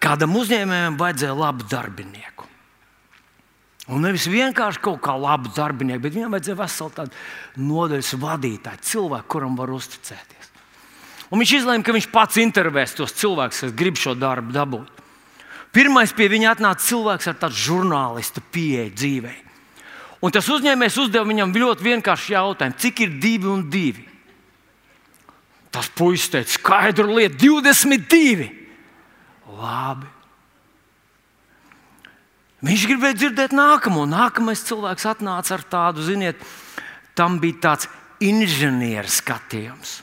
Kādam uzņēmējam vajadzēja labu darbinieku. Un nevis vienkārši kaut kā labu darbinieku, bet viņam vajadzēja veselu tādu nodaļas vadītāju, cilvēku, kuram var uzticēties. Un viņš izlēma, ka viņš pats intervēs tos cilvēkus, kas grib šo darbu dabūt. Pirmais pie viņa atnāca cilvēks ar tādu žurnālistu pieeju dzīvei. Un tas uzņēmējs uzdeva viņam ļoti vienkāršu jautājumu, cik ir divi un divi. Tas puisis teica, skaidru lietu, 22. Labi. Viņš gribēja dzirdēt nākamo. Nākamais cilvēks atnāca ar tādu, ziniet, tam bija tāds inženieru skatījums.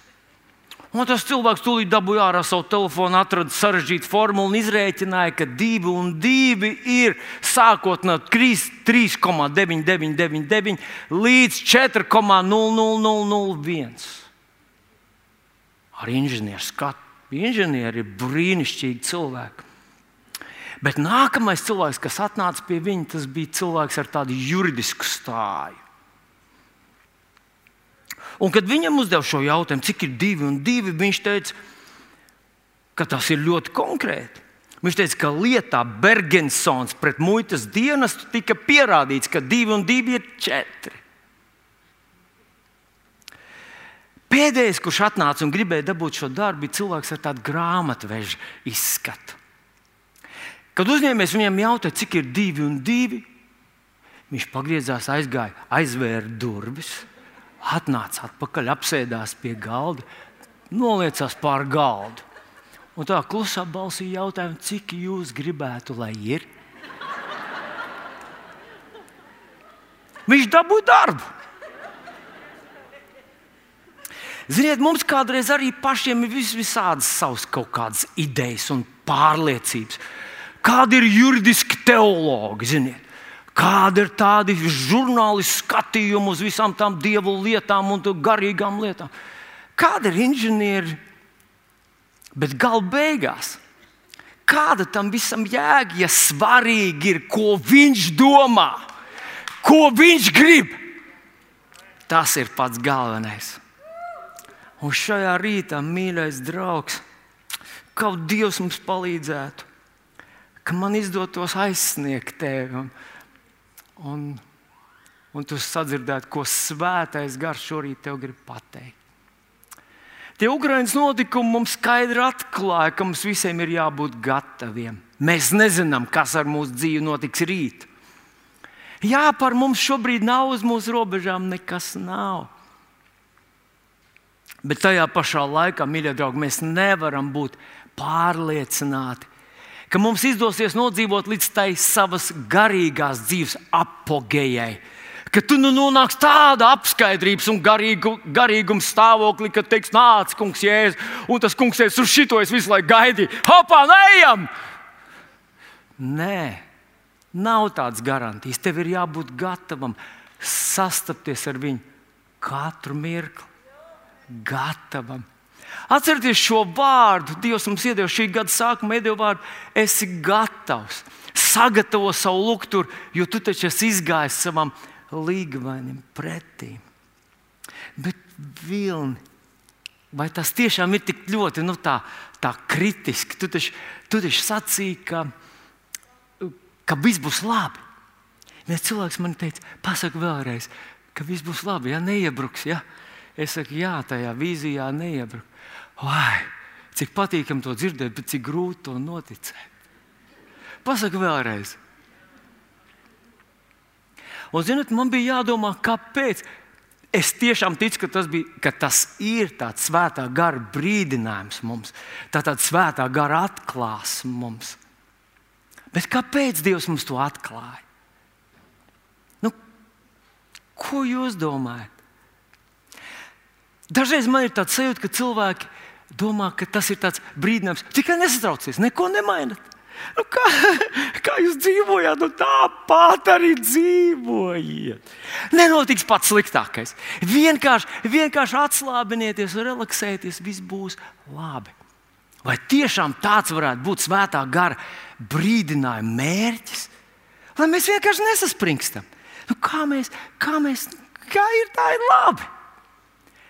Un tas cilvēks tūlīt dabūja ārā savu telefonu, atrada sarežģītu formulu un izrēķināja, ka divi un divi ir sākot no 3,9999 līdz 4,00001. Ar inženieru skatu. Inženieri ir brīnišķīgi cilvēki. Bet nākamais cilvēks, kas atnāca pie viņa, tas bija cilvēks ar tādu juridisku stāju. Un, kad viņam uzdeva šo jautājumu, cik ir divi un divi, viņš teica, ka tas ir ļoti konkrēti. Viņš teica, ka lietā Bergensons pret muitas dienestu tika pierādīts, ka divi un divi ir četri. Pēdējais, kurš atnāca un gribēja dabūt šo darbu, bija cilvēks ar tādu grāmatveža izskatu. Kad uzņēmējs viņam jautāja, cik ir divi un divi, viņš pagriezās, aizgāja, aizvēra durvis atnāca atpakaļ, apsēdās pie galda, noliecās pār galdu. Un tā klusā balsī jautāja, cik jūs gribētu, lai ir? Viņš dabūja darbu. Ziniet, mums kādreiz arī pašiem ir vis visādas savas kaut kādas idejas un pārliecības. Kādi ir juridiski teologi, ziniet? Kāda ir tāda žurnālistiska skatījuma uz visām tām dievu lietām un garīgām lietām? Kāda ir inženieri? Bet gala beigās, kāda tam visam jēga, ja svarīgi ir, ko viņš domā, ko viņš grib? Tas ir pats galvenais. Un šajā rītā, mīļais draugs, kaut Dievs mums palīdzētu, ka man izdotos aizsniegt tevi. Un, un, un tu sadzirdētu, ko svētais gars šorīt tev grib pateikt. Tie Ukraiņas notikumi mums skaidri atklāja, ka mums visiem ir jābūt gataviem. Mēs nezinām, kas ar mūsu dzīvi notiks rīt. Jā, par mums šobrīd nav uz mūsu robežām nekas nav. Bet tajā pašā laikā, mīļie draugi, mēs nevaram būt pārliecināti, ka mums izdosies nodzīvot līdz tai savas garīgās dzīves apogējai. Ka tu nu nonāksi tādā apskaidrības un garīgu, garīguma stāvoklī, ka teiks, nāc, kungs, jēzus, un tas kungs teiks, uz šito es visu laiku gaidīju. Hopā, neejam! Nē, nav tādas garantijas. Tev ir jābūt gatavam sastapties ar viņu katru mirkli. Gatavam Atcerieties šo vārdu. Dievs mums iedeva šī gada sākumā, iedeva vārdu, esi gatavs. Sagatavo savu lukturu, jo tu taču esi izgājis savam līgavainam pretī. Bet vilni, vai tas tiešām ir tik ļoti nu, tā, tā kritiski? Tu taču, tu taču sacīji, ka, ka viss būs labi. Viens cilvēks man teica, pasak vēlreiz, ka viss būs labi, ja neiebruks. Ja? Es saku, jā, tajā vīzijā neiebruks. Vai, cik patīkami to dzirdēt, bet cik grūti to noticēt. Pasaka vēlreiz. Un, zinot, man bija jādomā, kāpēc. Es tiešām ticu, ka tas, bija, ka tas ir tāds svētā gara brīdinājums mums, tā tāda svētā gara atklāsme mums. Bet kāpēc Dievs mums to atklāja? Nu, ko jūs domājat? Dažreiz man ir tāds sajūta, ka cilvēki domā, ka tas ir tāds brīdinājums. Tikai nesatraucies, neko nemainat. Nu, kā, kā jūs dzīvojat, nu tāpat arī dzīvojiet. Nenotiks pats sliktākais. Vienkārši, vienkārši atslābinieties, relaksēties, viss būs labi. Vai tiešām tāds varētu būt svētā gara brīdinājuma mērķis? Lai mēs vienkārši nesaspringstam. Nu, kā mēs, kā mēs, kā ir tā ir labi?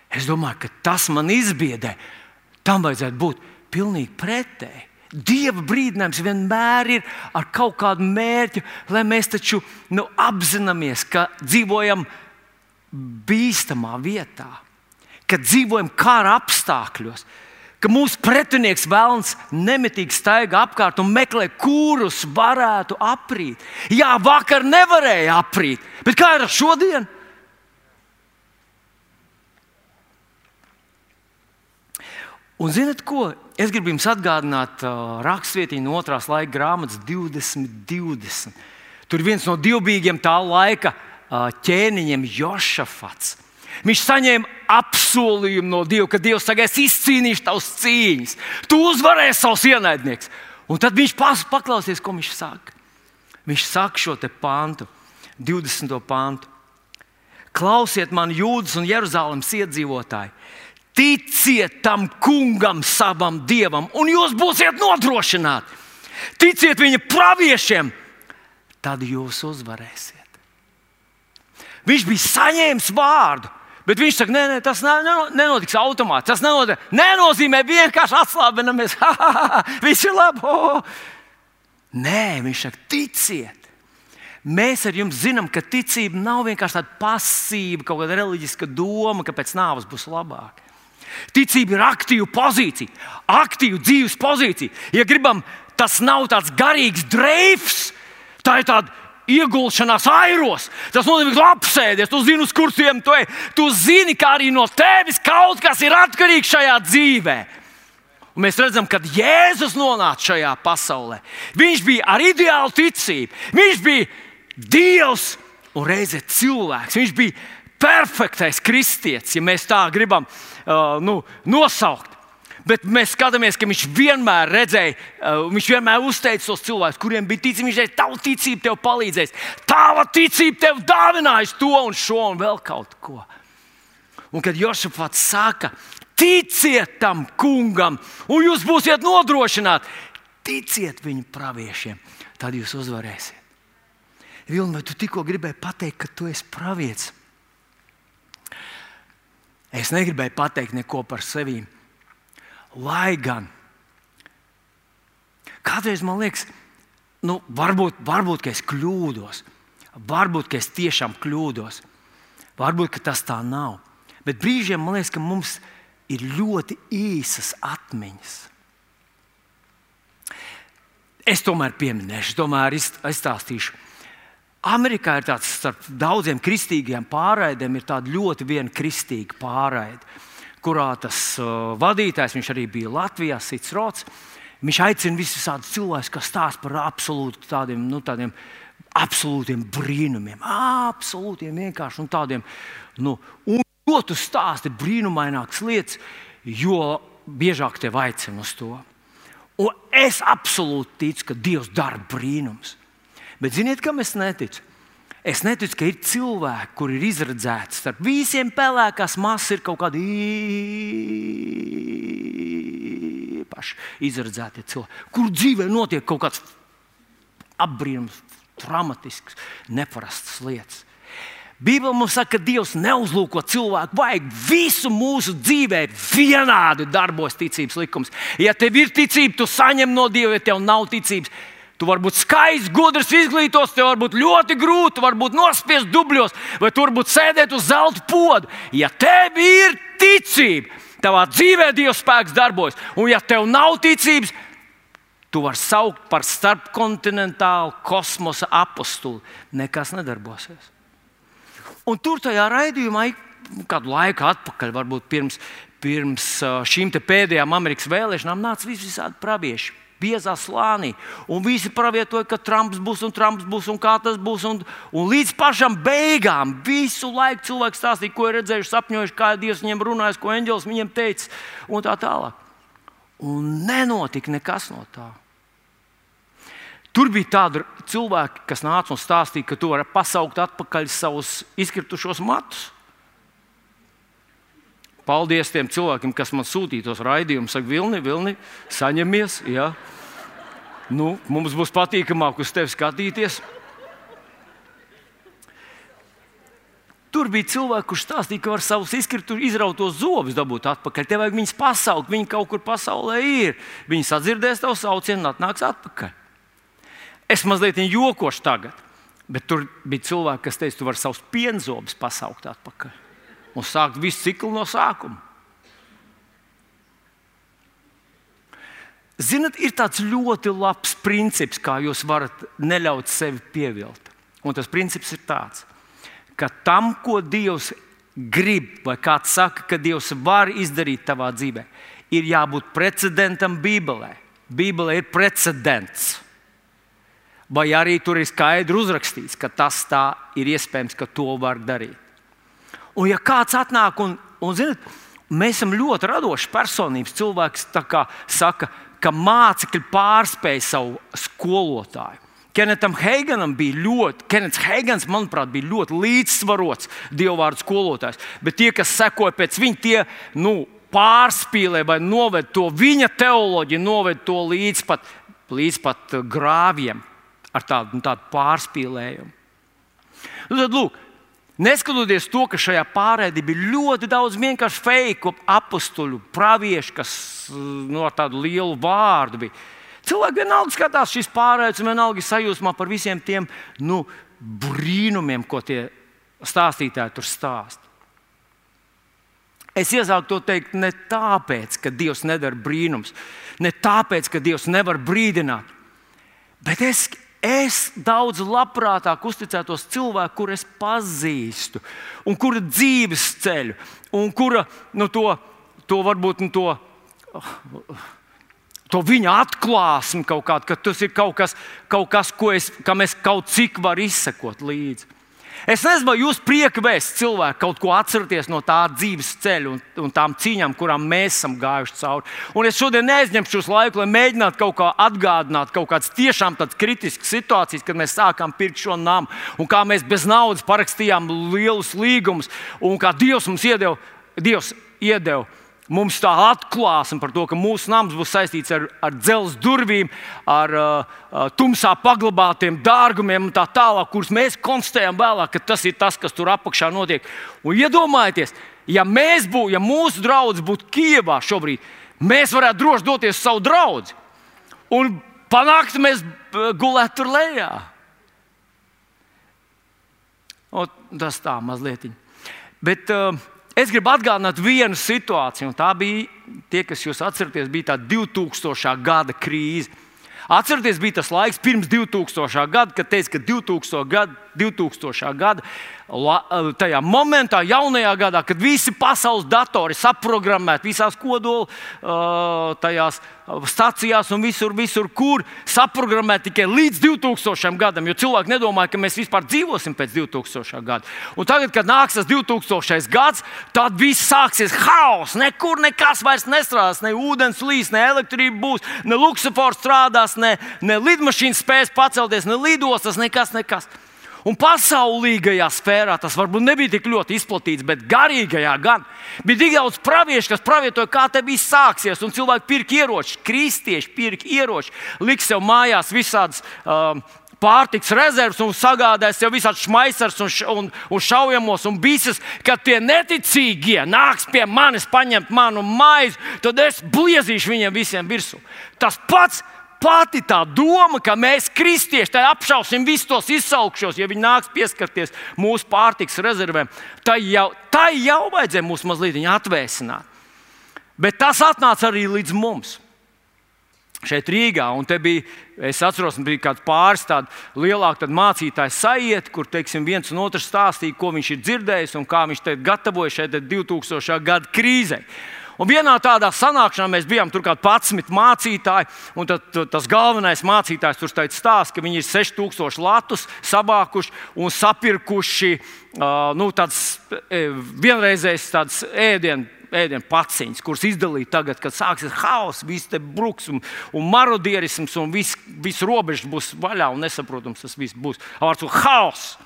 Es domāju, ka tas man izbiedē tam vajadzētu būt pilnīgi pretēji. Dieva brīdinājums vienmēr ir ar kaut kādu mērķu, lai mēs taču nu, apzināmies, ka dzīvojam bīstamā vietā, ka dzīvojam kara apstākļos, ka mūsu pretinieks vēlams nemitīgi staigā apkārt un meklē, kurus varētu aprīt. Jā, vakar nevarēja aprīt, bet kā ir ar šodienu? Un zinat, ko? Es gribu jums atgādināt uh, rakstvietiņu no otrās laika grāmatas 2020. Tur viens no divbijīgiem tā laika uh, ķēniņiem, Jošafats. Viņš saņēma apsolījumu no Dieva, ka Dievs saka, es izcīnīšu tavas cīņas, tu uzvarēsi savus ienaidniekus. Un tad viņš paklausies, ko viņš saka. Viņš saka šo pantu, 20. pantu. Klausiet man, Jūdas un Jeruzalemes iedzīvotāji! Ticiet tam kungam, savam dievam, un jūs būsiet nodrošināti. Ticiet viņa praviešiem, tad jūs uzvarēsiet. Viņš bija saņēmis vārdu, bet viņš saka, nē, nē tas nenotiks automātiski. Tas nenotiek, nenozīmē vienkārši atslābinamies. Viss ir labi. Oh. Nē, viņš saka, ticiet. Mēs ar jums zinām, ka ticība nav vienkārši tāda pasīva, kaut kāda reliģiska doma, ka pēc nāves būs labāk. Ticība ir aktīva pozīcija, aktīva dzīves pozīcija. Ja gribam, tas nav tāds garīgs dreifs, tā ir tāda iegulšanās airos. Tas nozīmē, ka tu apsēdies, tu zini, uz kursiem tu ej. Tu zini, ka arī no tevis kaut kas ir atkarīgs šajā dzīvē. Un mēs redzam, kad Jēzus nonāca šajā pasaulē, viņš bija ar ideālu ticību. Viņš bija Dievs un reizē cilvēks. Viņš bija perfektais kristietis, ja mēs tā gribam nu, nosaukt. Bet mēs skatāmies, ka viņš vienmēr redzēja, viņš vienmēr uzteica tos cilvēkus, kuriem bija ticība. Viņš teica, tava ticība tev palīdzēs, tava ticība tev dāvinājis to un šo un vēl kaut ko. Un kad Josefats saka, ticiet tam kungam, un jūs būsiet nodrošināti, ticiet viņa praviešiem, tad jūs uzvarēsiet. Vilni, vai tu tikko gribēji pateikt, ka tu esi pravietis? Es negribēju pateikt neko par sevi. Lai gan kādreiz man liekas, nu, varbūt, varbūt es kļūdos, varbūt es tiešām kļūdos, varbūt tas tā nav. Bet brīžiem man liekas, ka mums ir ļoti īsas atmiņas. Es tomēr pieminēšu, tomēr izstāstīšu Amerikā ir tāds starp daudziem kristīgiem pārraidēm, ir tāda ļoti viena kristīga pārraide, kurā tas uh, vadītājs, viņš arī bija Latvijā, Sits Rots. Viņš aicina visus tādus cilvēkus, kas stāsta par absolūti tādiem, nu, tādiem absolūtiem brīnumiem, absolūtiem vienkārši un tādiem. Nu, un jo tu stāsti brīnumainākas lietas, jo biežāk tev aicina uz to. Un es absolūti ticu, ka Dievs dara brīnumus. Bet ziniet, kam es neticu? Es neticu, ka ir cilvēki, kur ir izredzēti starp visiem pelēkās masas, ir kaut kādi īpaši izredzēti cilvēki, kur dzīvē notiek kaut kāds apbrīnums, dramatisks, neparasts lietas. Bībeli mums saka, ka Dievs neuzlūko cilvēku, vajag visu mūsu dzīvē vienādi darbojas ticības likums. Ja tev ir ticība, tu saņem no Dieva, ja tev nav ticības, Tu vari būt skaists, gudrs, izglītots, tev var būt ļoti grūti, varbūt nospiest dubļos, vai tur būt sēdēt uz zelta poda. Ja tev ir ticība, tavā dzīvē Dieva spēks darbojas, un ja tev nav ticības, tu vari saukt par starpkontinentālu kosmosa apstuli. Nekas nedarbosies. Un tur tajā raidījumā, kādu laiku atpakaļ, varbūt pirms, pirms šīm pēdējām Amerikas vēlēšanām, nāca visādi pravieši biezā slānī. Un visi pravietoja, ka Trumps būs un Trumps būs un kā tas būs. Un, un līdz pašam beigām visu laiku cilvēks stāstīja, ko ir redzējuši, sapņojuši, kā Dievs viņiem runājis, ko eņģelis viņiem teica, un tā tālāk. Un nenotika nekas no tā. Tur bija tādi cilvēki, kas nāca un stāstīja, ka tu vari pasaukt atpakaļ savus izkritušos matus. Paldies tiem cilvēkiem, kas man sūtīja tos raidījumus. Saka, Vilni, Vilni, saņemies. Ja? Nu, mums būs patīkamāk uz tevi skatīties. Tur bija cilvēki, kurš stāstīja, ka var savus izkritus, izrautos zobus dabūt atpakaļ. Tev vajag viņus pasaukt, viņi kaut kur pasaulē ir. Viņi sadzirdēs tavu saucienu un atnāks atpakaļ. Es mazliet jokošu tagad, bet tur bija cilvēki, kas teica, tu vari savus pienzobus pasaukt atpakaļ un sākt visu ciklu no sākuma. Ziniet, ir tāds ļoti labs princips, kā jūs varat neļaut sevi pievilt. Un tas princips ir tāds, ka tam, ko Dievs grib, vai kāds saka, ka Dievs var izdarīt tavā dzīvē, ir jābūt precedentam Bībelē. Bībelē ir precedents. Vai arī tur ir skaidri uzrakstīts, ka tas tā ir iespējams, ka to var darīt. Un ja kāds atnāk un, un zinat, mēs esam ļoti radošs personības cilvēks, kā saka, ka mācekļi pārspēja savu skolotāju. Kenetam Heiganam bija ļoti, Kenets Heigans, manuprāt, bija ļoti līdzsvarots dievvvārdu skolotājs. Bet tie, kas sekoja pēc viņa, tie nu, pārspīlē vai noved to viņa teoloģiju, noved to līdz pat, līdz pat grāviem ar tādu, nu, tādu pārspīlējumu. Nu, tad, lūk, Neskatoties to, ka šajā pārēdī bija ļoti daudz vienkārši fake apstuļu, praviešu, kas no nu, tādu lielu vārdu bija. Cilvēki vienalga skatās šīs pārēdes, vienalga sajūsmā par visiem tiem nu, brīnumiem, ko tie stāstītāji tur stāsta. Es iesāku to teikt ne tāpēc, ka Dievs nedara brīnums, ne tāpēc, ka Dievs nevar brīdināt, bet es Es daudz labprātāk uzticētos cilvēkam, kur es pazīstu, un kura dzīves ceļu, un kura nu, to, to varbūt nu, to, to viņa atklāsmi kaut kāda, ka tas ir kaut kas, kaut kas ko es, kam es kaut cik varu izsekot līdzi. Es nezinu, vai jūs prieka vēst cilvēku kaut ko atcerieties no tā dzīves ceļa un, un tām cīņām, kurām mēs esam gājuši cauri. Un es šodien neaizņemšu šo laiku, lai mēģinātu kaut kā atgādināt kaut kādas tiešām kritiskas situācijas, kad mēs sākām pirkt šo namu un kā mēs bez naudas parakstījām lielus līgumus un kā Dievs mums iedeva. Dievs iedeva mums tā atklāsme par to, ka mūsu nams būs saistīts ar, ar dzelzceļa durvīm, ar uh, uh, tumsā paglabātiem dārgumiem un tā tālāk, kurus mēs konstatējam vēlāk, ka tas ir tas, kas tur apakšā notiek. Un iedomājieties, ja mēs būtu, ja mūsu draugs būtu Kijavā šobrīd, mēs varētu droši doties uz savu draugu un panākt, mēs uh, gulētu tur lejā. O, tas tā mazliet. Bet, uh, Es gribu atgādināt vienu situāciju, un tā bija tie, kas jūs atceraties, bija tā 2000. gada krīze. Atcerieties, bija tas laiks pirms 2000. gada, kad teica, ka 2000. gada, 2000. gada Eh, tajā momentā, jaunajā gadā, kad visi pasaules datori saprogrammēti visās kodola eh, tajās eh, stacijās un visur, visur, kur saprogrammēti tikai līdz 2000. gadam, jo cilvēki nedomāja, ka mēs vispār dzīvosim pēc 2000. gada. Un tagad, kad nāks tas 2000. gads, tad viss sāksies haoss. Nekur nekas vairs nestrādās, ne ūdens līs, ne elektrība būs, ne luksofors strādās, ne, ne lidmašīnas spēs pacelties, ne lidostas, nekas. nekas. Un pasaulīgajā sfērā tas varbūt nebija tik ļoti izplatīts, bet garīgajā gan bija tik daudz praviešu, kas pravietoja, kā te viss sāksies. Un cilvēki pirka ieročus, kristieši pirka ieročus, liks sev mājās visādas. Um, pārtiks rezerves un sagādājas jau visādi šmaisars un, un, un šaujamos un bisas, kad tie neticīgie nāks pie manis paņemt manu maizi, tad es bliezīšu viņiem visiem virsū. Tas pats pati tā doma, ka mēs, kristieši, apšausim visus tos izsaukšos, ja viņi nāks pieskarties mūsu pārtiks rezervēm, tai jau, tai jau vajadzēja mūs mazliet atvēsināt. Bet tas atnāca arī līdz mums. Šeit Rīgā, un te bija, es atceros, bija kāds pāris tādu lielāku mācītāju sajiet, kur teiksim, viens un otrs stāstīja, ko viņš ir dzirdējis un kā viņš gatavojas šeit 2000. gada krīzē. Un vienā tādā sanāksmē mēs bijām tur kādi 11 mācītāji, un tad, tas galvenais mācītājs tur stāsta, ka viņi ir 6000 latus savākuši un sapirkuši uh, nu, tādas vienreizējas tādas ēdienas ēdienu paciņas, kuras izdalīt tagad, kad sāksies haoss, viss te bruks un, un marodierisms, un viss vis robežas būs vaļā un nesaprotams tas viss būs. Vārds un haoss!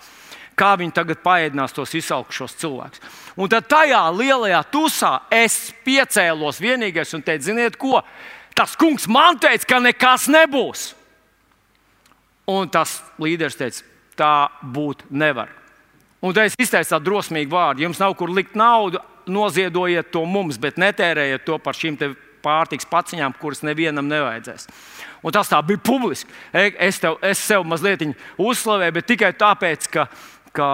Kā viņi tagad paēdinās tos izsalkušos cilvēkus. Un tad tajā lielajā tusā es piecēlos vienīgais un teicu, ziniet, ko? Tas kungs man teica, ka nekas nebūs. Un tas līderis teica, tā būt nevar. Un tad es izteicu tādu drosmīgu vārdu. Jums nav kur likt naudu, noziedojiet to mums, bet netērējiet to par šīm pārtiks paciņām, kuras nevienam nevajadzēs. Un tas tā bija publiski. E, es, tev, es sev mazliet uzslavēju, bet tikai tāpēc, ka, ka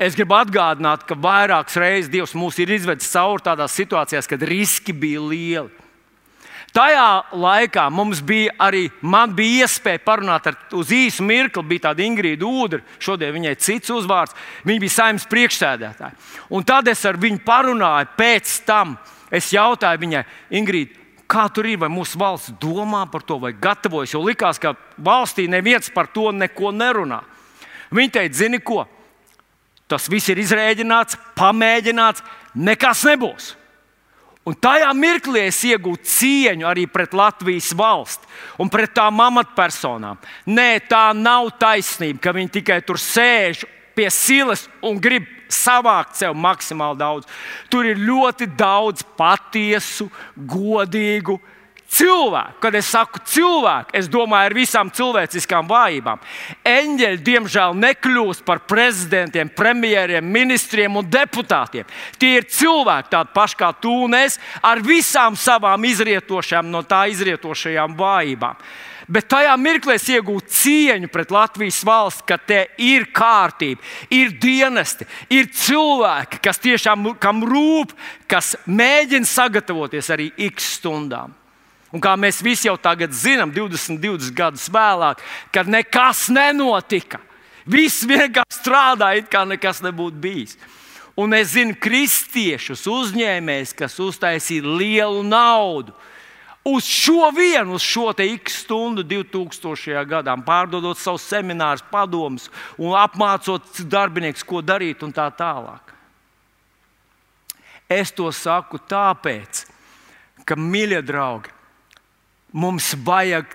es gribu atgādināt, ka vairākas reizes Dievs mūs ir izvedis cauri tādās situācijās, kad riski bija lieli. Tajā laikā mums bija arī bija iespēja parunāt ar, uz īsu mirkli. Bija tāda Ingrīda Udra, šodien viņai cits uzvārds. Viņa bija saimnes priekšsēdētāja. Un tad es ar viņu parunāju pēc tam. Es jautāju viņai, Ingrīda, kā tur ir, vai mūsu valsts domā par to, vai gatavojas. Jo likās, ka valstī neviens par to neko nerunā. Viņa teica, zini ko? Tas viss ir izrēķināts, pamēģināts, nekas nebūs. Un tajā mirklī es iegūstu cieņu arī pret Latvijas valsti un pret tām amatpersonām. Nē, tā nav taisnība, ka viņi tikai tur sēž pie silas un grib savākt sev maksimāli daudz. Tur ir ļoti daudz patiesu, godīgu, cilvēku. Kad es saku cilvēku, es domāju ar visām cilvēciskām vājībām. Eņģeļi, diemžēl, nekļūst par prezidentiem, premjeriem, ministriem un deputātiem. Tie ir cilvēki, tādi paši kā tu un es, ar visām savām izrietošām no tā izrietošajām vājībām. Bet tajā mirklī es iegūstu cieņu pret Latvijas valsts, ka te ir kārtība, ir dienesti, ir cilvēki, kas tiešām rūp, kas mēģina sagatavoties arī x stundām. Un kā mēs visi jau tagad zinām, 20, 20 gadus vēlāk, kad nekas nenotika. Viss vienkārši strādāja, it kā nekas nebūtu bijis. Un es zinu kristiešus, uzņēmējus, kas uztaisīja lielu naudu. Uz šo vienu, uz šo x stundu 2000. gadā, pārdodot savus seminārus, padomus un apmācot darbiniekus, ko darīt un tā tālāk. Es to saku tāpēc, ka, mīļie draugi, mums vajag,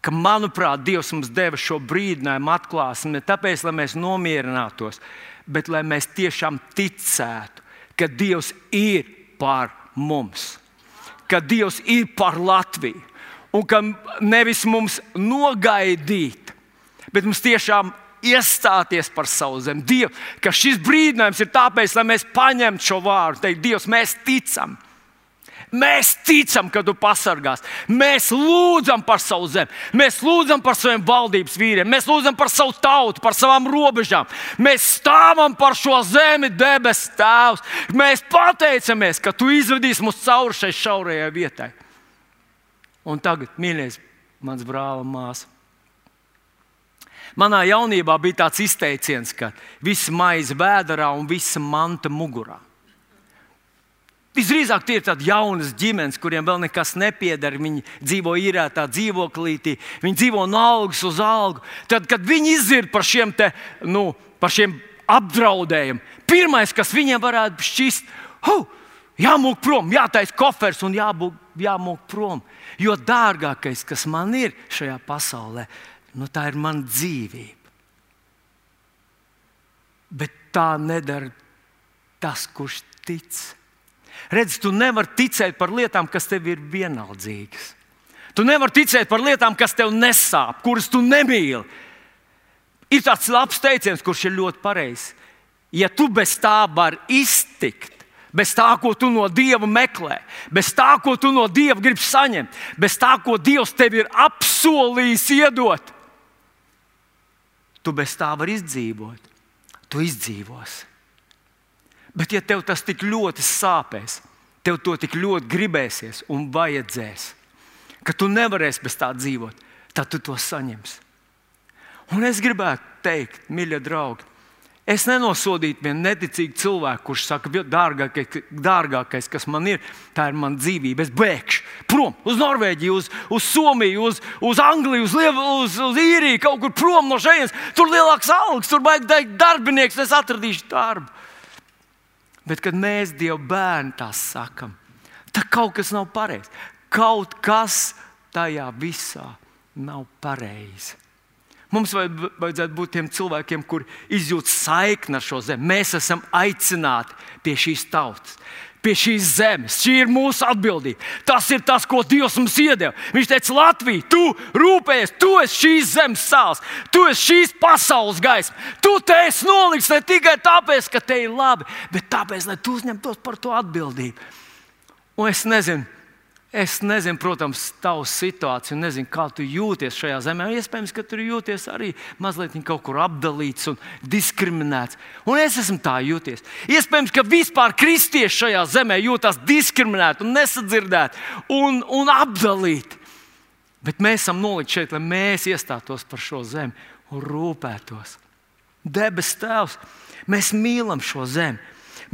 ka, manuprāt, Dievs mums deva šo brīdinājumu atklāsmi ne tāpēc, lai mēs nomierinātos, bet lai mēs tiešām ticētu, ka Dievs ir par mums, ka Dievs ir par Latviju un ka nevis mums nogaidīt, bet mums tiešām iestāties par savu zemi. Dievu, ka šis brīdinājums ir tāpēc, lai mēs paņemtu šo vārdu, teikt, Dievs, mēs ticam, Mēs ticam, ka tu pasargās. Mēs lūdzam par savu zemi, mēs lūdzam par saviem valdības vīriem, mēs lūdzam par savu tautu, par savām robežām. Mēs stāvam par šo zemi, debesu Tēvs. Mēs pateicamies, ka tu izvedīsi mūs cauri šai šaurajai vietai. Un tagad, mīļais, mans brāl māsa. Manā jaunībā bija tāds izteiciens, ka viss maize vēdā un visa manta mugurā. Visdrīzāk tie ir tādi jaunas ģimenes, kuriem vēl nekas nepieder. Viņi dzīvo īrētā dzīvoklītī, viņi dzīvo no algas uz algu. Tad, kad viņi izzird par šiem, te, nu, par šiem apdraudējumiem, pirmais, kas viņiem varētu šķist, oh, jāmūk prom, jātaisa kofers un jābūt, jāmūk prom. Jo dārgākais, kas man ir šajā pasaulē, nu, tā ir mana dzīvība. Bet tā nedara tas, kurš tic. Redz, tu nevari ticēt par lietām, kas tev ir vienaldzīgas. Tu nevari ticēt par lietām, kas tev nesāp, kuras tu nemīli. Ir tāds labs teiciens, kurš ir ļoti pareizs. Ja tu bez tā vari iztikt, bez tā, ko tu no Dieva meklē, bez tā, ko tu no Dieva gribi saņemt, bez tā, ko Dievs tev ir apsolījis iedot, tu bez tā vari izdzīvot. Tu izdzīvosi. Bet, ja tev tas tik ļoti sāpēs, tev to tik ļoti gribēsies un vajadzēs, ka tu nevarēsi bez tā dzīvot, tad tu to saņemsi. Un es gribētu teikt, mīļie draugi, es nenosodītu vienu neticīgu cilvēku, kurš saka, dārgākais, dārgākais, kas man ir, tā ir mana dzīvība. Es bēgšu prom uz Norvēģiju, uz, uz Somiju, uz, uz Angliju, uz, Liev, uz, uz Īriju, kaut kur prom no šejienes. Tur lielāks algas, tur vajag darbinieks, es atradīšu darbu. Bet, kad mēs Dieva bērni tā sakam, tad kaut kas nav pareizi. Kaut kas tajā visā nav pareizi. Mums vajadzētu būt tiem cilvēkiem, kuriem izjūt saikni ar šo zemi. Mēs esam aicināti pie šīs tautas, pie šīs zemes. Šī ir mūsu atbildība. Tas ir tas, ko Dievs mums iedeva. Viņš teica, Latvija, tu rūpējies, tu esi šīs zemes sāls, tu esi šīs pasaules gaisma. Tu te esi nolikts ne tikai tāpēc, ka te ir labi, bet tāpēc, lai tu uzņemtos par to atbildību. Un es nezinu, Es nezinu, protams, tavu situāciju, nezinu, kā tu jūties šajā zemē. Iespējams, ka tur jūties arī mazliet kaut kur apdalīts un diskriminēts. Un es esmu tā jūties. Iespējams, ka vispār kristieši šajā zemē jūtas diskriminēti un nesadzirdēti un, un apdalīti. Bet mēs esam nolikti šeit, lai mēs iestātos par šo zemi un rūpētos. Debes Tēvs, mēs mīlam šo zemi.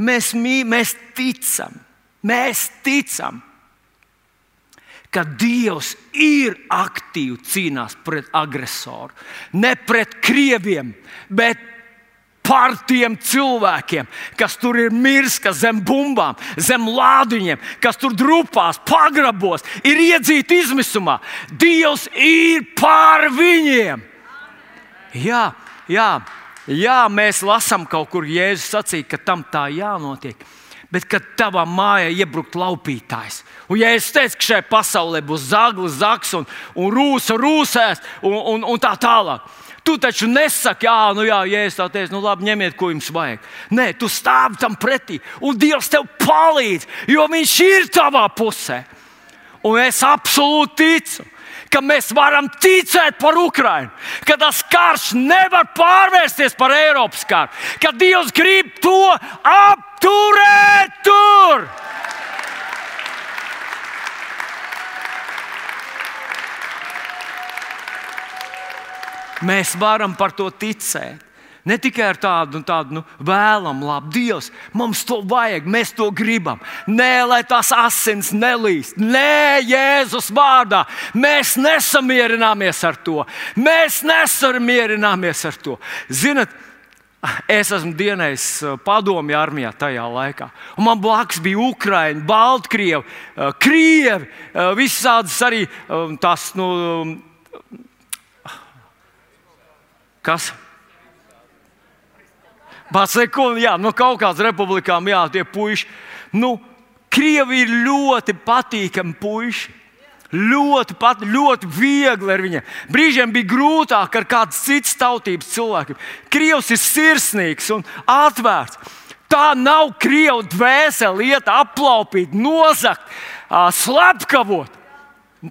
Mēs, mī, mēs ticam, mēs ticam ka Dievs ir aktīvi cīnās pret agresoru. Ne pret krieviem, bet par tiem cilvēkiem, kas tur ir miris, kas zem bumbām, zem lādiņiem, kas tur drupās, pagrabos, ir iedzīti izmisumā. Dievs ir pār viņiem. Jā, jā, jā, mēs lasām kaut kur, Jēzus sacīja, ka tam tā jānotiek bet kad tavā mājā iebrukt laupītājs. Un, ja es teicu, ka šai pasaulē būs zaglis, zaks un, un rūsa, rūsēs un, un, un tā tālāk. Tu taču nesaki, ah, nu jā, ja es tā teicu, nu labi, ņemiet, ko jums vajag. Nē, tu stāvi tam pretī, un Dievs tev palīdz, jo Viņš ir tavā pusē. Un es absolūti ticu, ka mēs varam ticēt par Ukrajinu, ka tas karš nevar pārvērsties par Eiropas karu, ka Dievs grib to apturēt tur. Mēs varam par to ticēt. Ne tikai ar tādu, tādu nu, vēlamu, labu Dievs, mums to vajag, mēs to gribam. Nē, lai tās asins nelīst. Nē, Jēzus vārdā. Mēs nesamierināmies ar to. Mēs nesamierināmies ar to. Ziniet, Es esmu dienējis uh, padomju armijā tajā laikā. Un man blakus bija Ukrāņi, Baltkrievi, uh, Krievi, uh, visādas arī tās, nu, kas? Paseko, jā, no kaut kādas republikām, jā, tie puiši. Nu, Krievi ir ļoti patīkami puiši. Ļoti, pat, ļoti viegli ar viņiem. Brīžiem bija grūtāk ar kādu citu tautības cilvēku. Krievs ir sirsnīgs un atvērts. Tā nav krievu dvēsele, lieta aplaupīt, nozagt, slepkavot.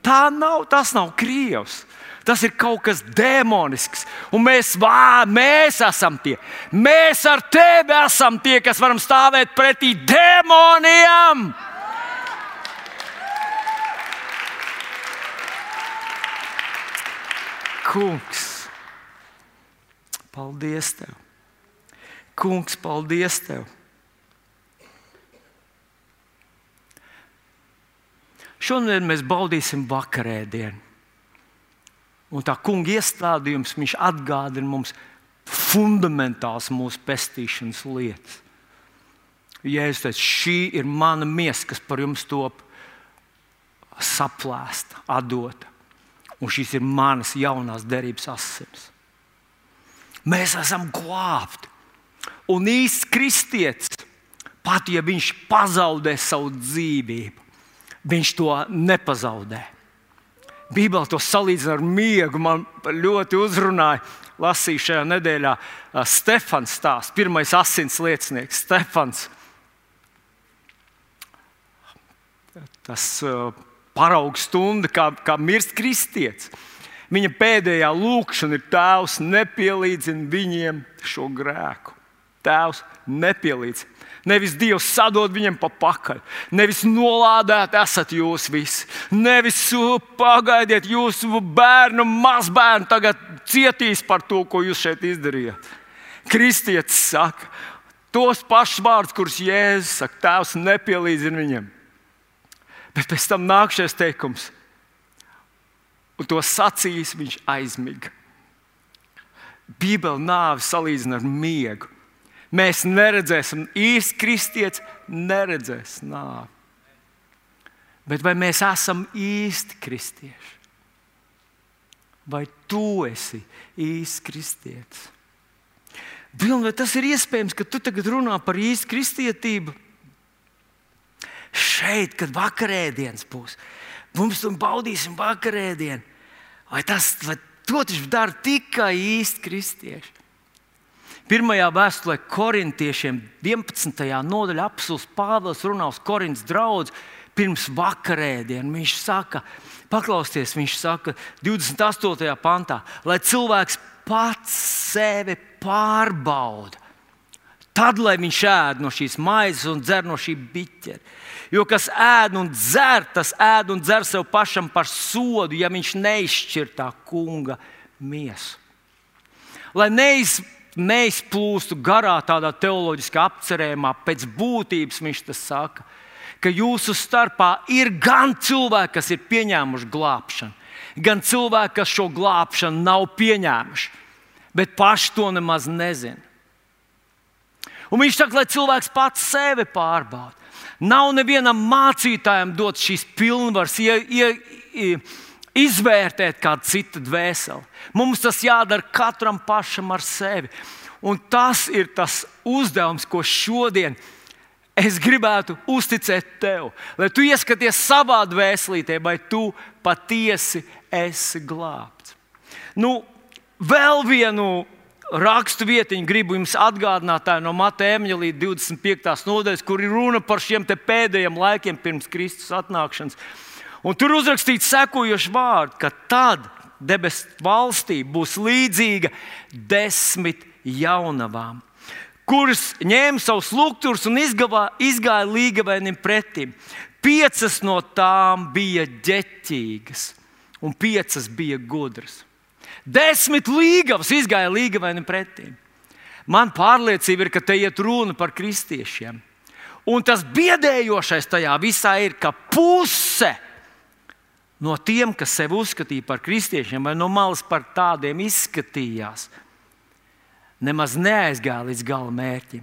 Tā nav, tas nav krievs. Tas ir kaut kas demonisks. Un mēs, vā, mēs esam tie. Mēs ar tevi esam tie, kas varam stāvēt pretī demoniem. Kungs, paldies tev! Kungs, paldies tev! Šodien mēs baudīsim vakarēdienu. Un tā kunga iestādījums atgādina mums fundamentāls mūsu pestīšanas lietas. Ja es teicu, šī ir mana miesa, kas par jums top saplēsta, atdota. Un šīs ir manas jaunās derības asins. Mēs esam glābti. Un īsts kristietis, pat ja viņš pazaudē savu dzīvību, viņš to nepazaudē. Bībeli to salīdzina ar miegu. Man ļoti uzrunāja, lasīju šajā nedēļā Stefans stāsts, pirmais asins liecinieks, Stefans. Tas uh, paraugs stunda, kā, kā mirst kristietis. Viņa pēdējā lūkšana ir Tēvs, nepielīdzini viņiem šo grēku. Tēvs, nepielīdzini. Nevis Dievs sadod viņam pa pakaļ, nevis nolādēt esat jūs visi, nevis pagaidiet, jūsu bērnu, mazbērnu tagad cietīs par to, ko jūs šeit izdarījāt. Kristietis saka tos pašus vārdus, kurus Jēzus saka, Tēvs nepielīdzina viņam. Bet pēc tam nāk šis teikums, un to sacīs viņš aizmiga. Bībeli nāvi salīdzina ar miegu. Mēs neredzēsim, īsts kristietis neredzēs nāvi. Bet vai mēs esam īsti kristieši? Vai tu esi īsts kristietis? Vai tas ir iespējams, ka tu tagad runā par īstu kristietību? Šeit, kad vakarēdienas būs. Mums tur baudīsim vakarēdienu. Vai tas vai to taču dara tikai īsti kristieši? Pirmajā vēstulē korintiešiem 11. nodaļā apelsīns Pāvils runā uz Korintas draugu pirms vakarēdienas. Viņš saka, paklausieties, viņš saka 28. pantā, lai cilvēks pats sevi pārbauda. Tad, lai viņš ēd no šīs maizes un dzer no šī biķera. Jo kas ēd un dzer, tas ēd un dzer sev pašam par sodu, ja viņš neizšķir tā kunga miesu. Lai neiz, neizplūstu garā tādā teoloģiskā apcerējumā, pēc būtības viņš tas saka, ka jūsu starpā ir gan cilvēki, kas ir pieņēmuši glābšanu, gan cilvēki, kas šo glābšanu nav pieņēmuši, bet paši to nemaz nezina. Un viņš saka, lai cilvēks pats sevi pārbauda. Nav nevienam mācītājam dots šīs pilnvaras, ie, ie, izvērtēt kādu citu dvēseli. Mums tas jādara katram pašam ar sevi. Un tas ir tas uzdevums, ko šodien es gribētu uzticēt tev. Lai tu ieskaties savā dvēselītē, vai tu patiesi esi glābts. Nu, vēl vienu rakstu vietiņu gribu jums atgādināt no Mateja līdz 25. nodaļas, kur ir runa par šiem pēdējiem laikiem pirms Kristus atnākšanas. Un tur uzrakstīts sekojošs vārds, ka tad debesu valstī būs līdzīga desmit jaunavām, kuras ņēma savus lukturus un izgavā, izgāja līgavēnim pretim. Piecas no tām bija ģeķīgas, un piecas bija gudras. Desmit līgavas izgāja līgavaini pretī. Man pārliecība ir, ka te iet runa par kristiešiem. Un tas biedējošais tajā visā ir, ka puse no tiem, kas sevi uzskatīja par kristiešiem, vai no malas par tādiem izskatījās, nemaz neaizgāja līdz gala mērķim.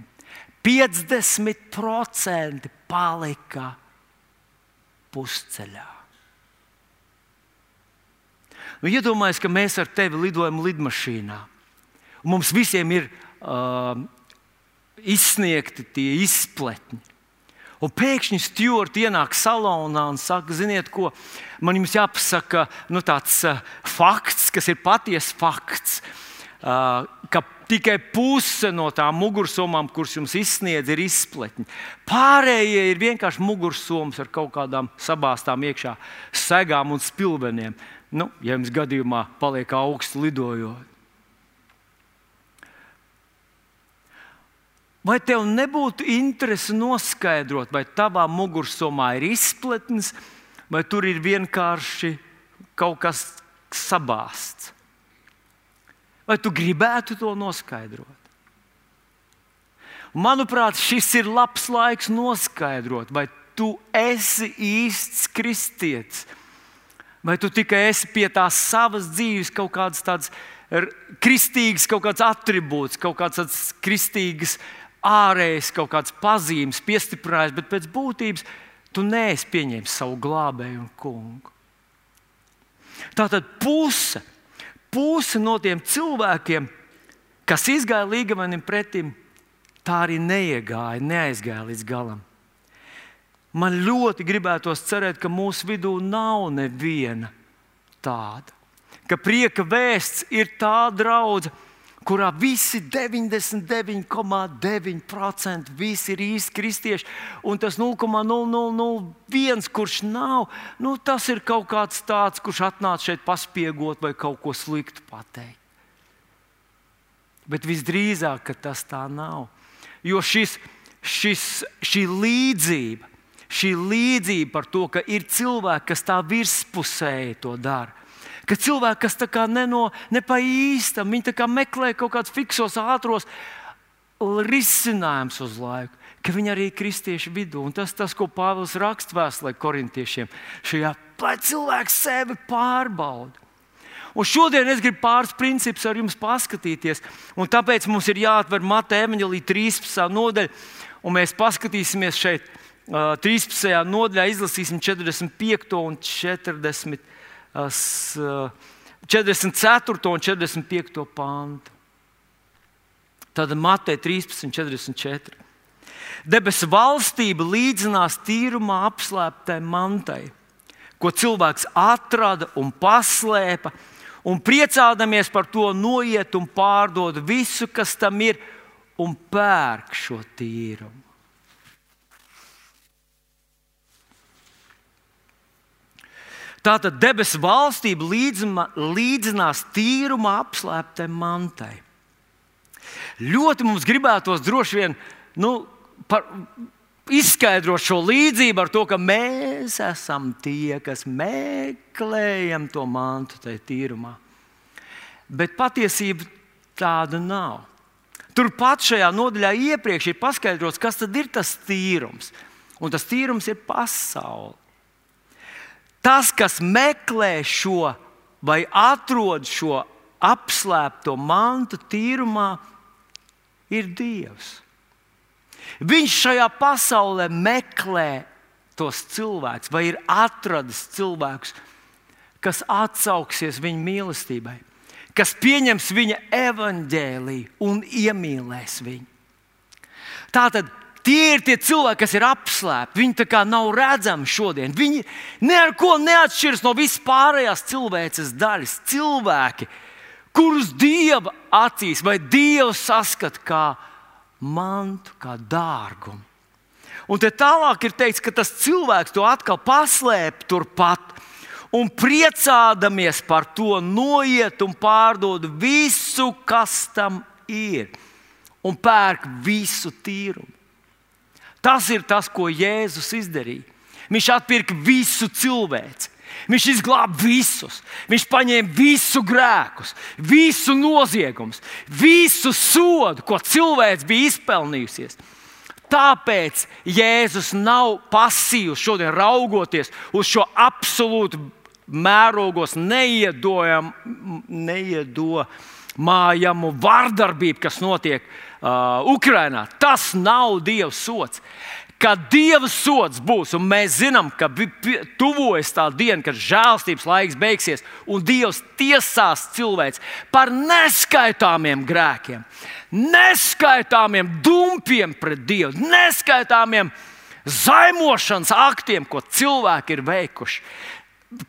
50% palika pusceļā. Nu, Iedomājieties, ka mēs ar tevi lidojam lidmašīnā. Mums visiem ir uh, izsniegti tie izpletņi. Un pēkšņi stūri ienāk salonā un saka, ziniet, ko man jums jāpasaka, nu, tāds uh, fakts, kas ir patiesa fakts. Uh, ka tikai puse no tām mugursomām, kuras jums izsniedz, ir izpletņi. Pārējie ir vienkārši mugursomas ar kaut kādām sabāztām iekšā segām un spilveniem nu, ja jums gadījumā paliek augsts lidojot. Vai tev nebūtu interese noskaidrot, vai tavā mugursomā ir izpletnes, vai tur ir vienkārši kaut kas sabāzts? Vai tu gribētu to noskaidrot? Manuprāt, šis ir labs laiks noskaidrot, vai tu esi īsts kristietis Vai tu tikai esi pie tās savas dzīves kaut kādas tādas kristīgas, kaut kāds attribūts, kaut kāds kristīgs, ārējs, kaut kāds pazīmes, piestiprinājis, bet pēc būtības tu neesi pieņēmis savu glābēju un kungu. Tā tad puse, puse no tiem cilvēkiem, kas izgāja līgavanim pretim, tā arī neiegāja, neaizgāja līdz galam. Man ļoti gribētos cerēt, ka mūsu vidū nav neviena tāda. Ka prieka vēsts ir tā draudzene, kurā visi 99,9% visi ir īsti kristieši, un tas 0,0001, kurš nav, nu, tas ir kaut kāds tāds, kurš atnāca šeit paspiegot vai kaut ko sliktu pateikt. Bet visdrīzāk tas tā nav. Jo šis, šis, šī līdzība šī līdzība par to, ka ir cilvēki, kas tā virspusēji to dara. Ka cilvēki, kas tā kā neno, ne pa īstam, viņi meklē kaut kādus fiksos, ātros risinājumus uz laiku, ka viņi arī ir kristiešu vidū. Un tas, tas ko Pāvils raksta vēstulē korintiešiem, šajā lai cilvēks sevi pārbauda. Un šodien es gribu pāris principus ar jums paskatīties. Tāpēc mums ir jāatver Mateja evanģēlī 13. nodaļa, un mēs paskatīsimies šeit 13. nodaļā izlasīsim 45. un 40, 44. un 45. pāntu. Tad Mateja 13, 44. Debesu valstība līdzinās tīrumā apslēptai mantai, ko cilvēks atrada un paslēpa, un priecādamies par to noiet un pārdod visu, kas tam ir, un pērk šo tīrumu. Tātad debesu valstība līdzinās tīruma apslēptai mantai. Ļoti mums gribētos droši vien nu, par, izskaidrot šo līdzību ar to, ka mēs esam tie, kas meklējam to mantu tajā tīrumā. Bet patiesība tāda nav. Turpat šajā nodaļā iepriekš ir paskaidrots, kas ir tas tīrums. Un tas tīrums ir pasaule. Tas, kas meklē šo vai atrod šo apslēpto mantu tīrumā, ir Dievs. Viņš šajā pasaulē meklē tos cilvēkus, vai ir atradis cilvēkus, kas atsauksies viņa mīlestībai, kas pieņems viņa evaņģēlīju un iemīlēs viņu. Tātad Tie ir tie cilvēki, kas ir apslēpti. Viņi tā kā nav redzami šodien. Viņi neko neatšķiras no vispārējās cilvēces daļas. Cilvēki, kurus Dieva acīs vai Dievs saskata kā mantu, kā dārgumu. Un te tālāk ir teikts, ka tas cilvēks to atkal paslēp turpat. Un priecādamies par to, noiet un pārdod visu, kas tam ir, un pērk visu tīrumu. Tas ir tas, ko Jēzus izdarīja. Viņš atpirka visu cilvēci. Viņš izglāba visus. Viņš paņēma visu grēkus, visu noziegumus, visu sodu, ko cilvēks bija izpelnījusies. Tāpēc Jēzus nav pasīvs šodien raugoties uz šo absolūtu mērogos neiedomājamu vardarbību, kas notiek uh, Ukrajinā. Tas nav Dieva sots. Kad Dieva sots būs, un mēs zinām, ka tuvojas tā diena, kad žēlstības laiks beigsies, un Dievs tiesās cilvēks par neskaitāmiem grēkiem, neskaitāmiem dumpiem pret Dievu, neskaitāmiem zaimošanas aktiem, ko cilvēki ir veikuši.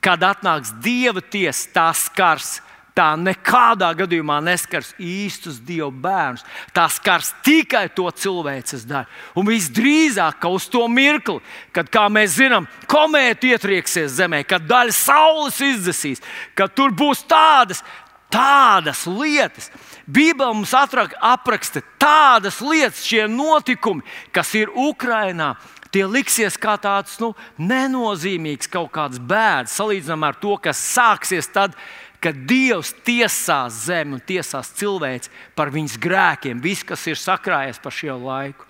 Kad atnāks Dieva tiesa, tas skars tā nekādā gadījumā neskars īstus dievu bērnus. Tā skars tikai to cilvēces daļu. Un visdrīzāk, ka uz to mirkli, kad, kā mēs zinām, komēta ietrieksies zemē, kad daļa saules izdzesīs, kad tur būs tādas, tādas lietas. Bībele mums atrak, apraksta tādas lietas, šie notikumi, kas ir Ukrajinā. Tie liksies kā tāds nu, nenozīmīgs kaut kāds bēdas, salīdzinām ar to, kas sāksies tad, kad ka Dievs tiesās zemi un tiesās cilvēci par viņas grēkiem, viss, kas ir sakrājies pa šo laiku.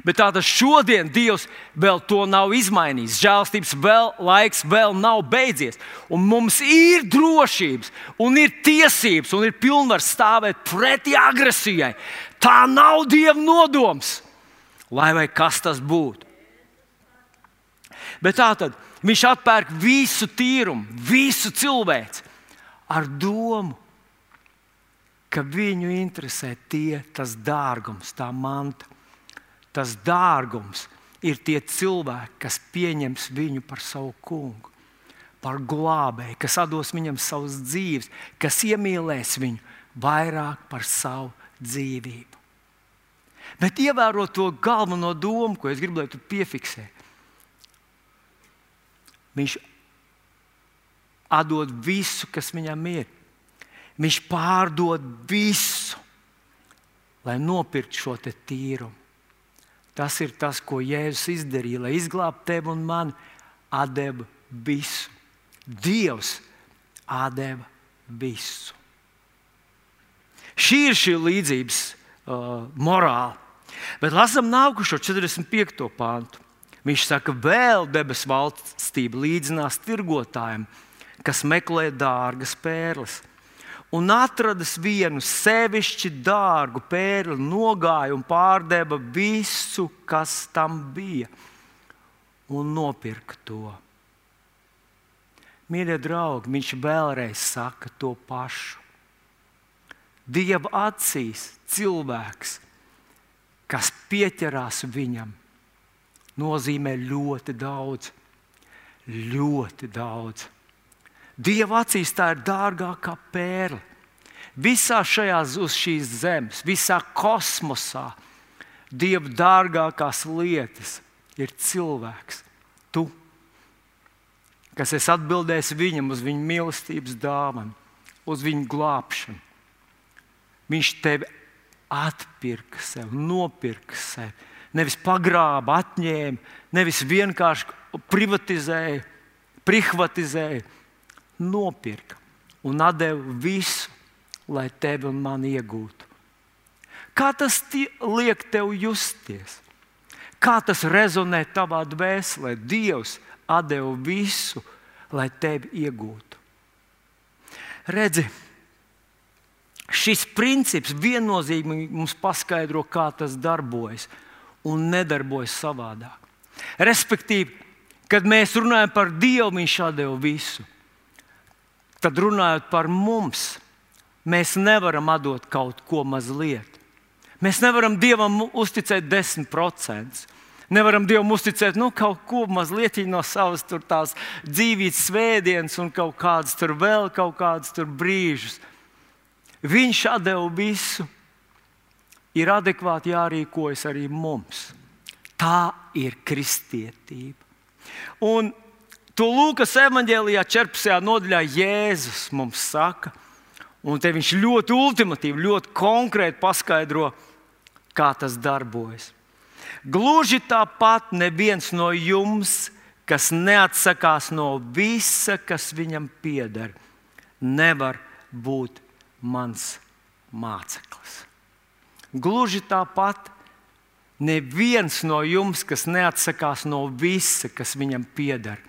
Bet tātad šodien Dievs vēl to nav izmainījis. Žēlstības vēl, laiks vēl nav beidzies. Un mums ir drošības, un ir tiesības, un ir pilnvars stāvēt pretī agresijai. Tā nav Dieva nodoms, lai vai kas tas būtu. Bet tā tad Viņš atpērk visu tīrumu, visu cilvēci ar domu, ka viņu interesē tie, tas dārgums, tā manta. Tas dārgums ir tie cilvēki, kas pieņems viņu par savu kungu, par glābēju, kas dos viņam savas dzīves, kas iemīlēs viņu vairāk par savu dzīvību. Bet ievērot to galveno domu, ko es gribu, lai tu piefiksē, Viņš atdod visu, kas viņam ir. Viņš pārdod visu, lai nopirktu šo tīrumu. Tas ir tas, ko Jēzus izdarīja, lai izglābtu tevi un mani. Atdeva visu. Dievs atdeva visu. Šī ir šī līdzības uh, morāla. Bet lasām nākušo 45. pāntu. Viņš saka, vēl debesu valstība līdzinās tirgotājiem, kas meklē dārgas pērles. Un atradis vienu sevišķi dārgu pērli, nogāja un pārdeva visu, kas tam bija, un nopirka to. Mīļie draugi, viņš vēlreiz saka to pašu. Dieva acīs cilvēks, kas pieķerās viņam, nozīmē ļoti daudz. Ļoti daudz. Dieva acīs tā ir dārgākā pērle. Visā šajā uz šīs zemes, visā kosmosā, Dieva dārgākās lietas ir cilvēks, tu, kas esi atbildējis viņam uz viņa mīlestības dāvanu, uz viņa glābšanu. Viņš tevi atpirka sev, nopirka sev. Nevis pagrāba, atņēma, nevis vienkārši privatizēja, privatizēja, nopirka un deva visu, lai tevi un mani iegūtu. Kā tas liek tev justies? Kā tas rezonē tavā dvēselē? Dievs deva visu, lai tevi iegūtu. Redzi, šis princips viennozīmīgi mums paskaidro, kā tas darbojas un nedarbojas savādāk. Respektīvi, kad mēs runājam par Dievu, Viņš deva visu. Tad runājot par mums, mēs nevaram atdot kaut ko mazliet. Mēs nevaram Dievam uzticēt 10%. Nevaram Dievam uzticēt nu, kaut ko mazliet no savas dzīvības svētdienas un kaut kādas tur vēl kaut kādas brīžus. Viņš deva visu. Ir adekvāti jārīkojas arī mums. Tā ir kristietība. Un to Lūkas evanģēlijā 14. nodaļā Jēzus mums saka, un te viņš ļoti ultimatīvi, ļoti konkrēti paskaidro, kā tas darbojas. Gluži tāpat neviens no jums, kas neatsakās no visa, kas viņam pieder, nevar būt mans māceklis. Gluži tāpat neviens no jums, kas neatsakās no visa, kas viņam pieder,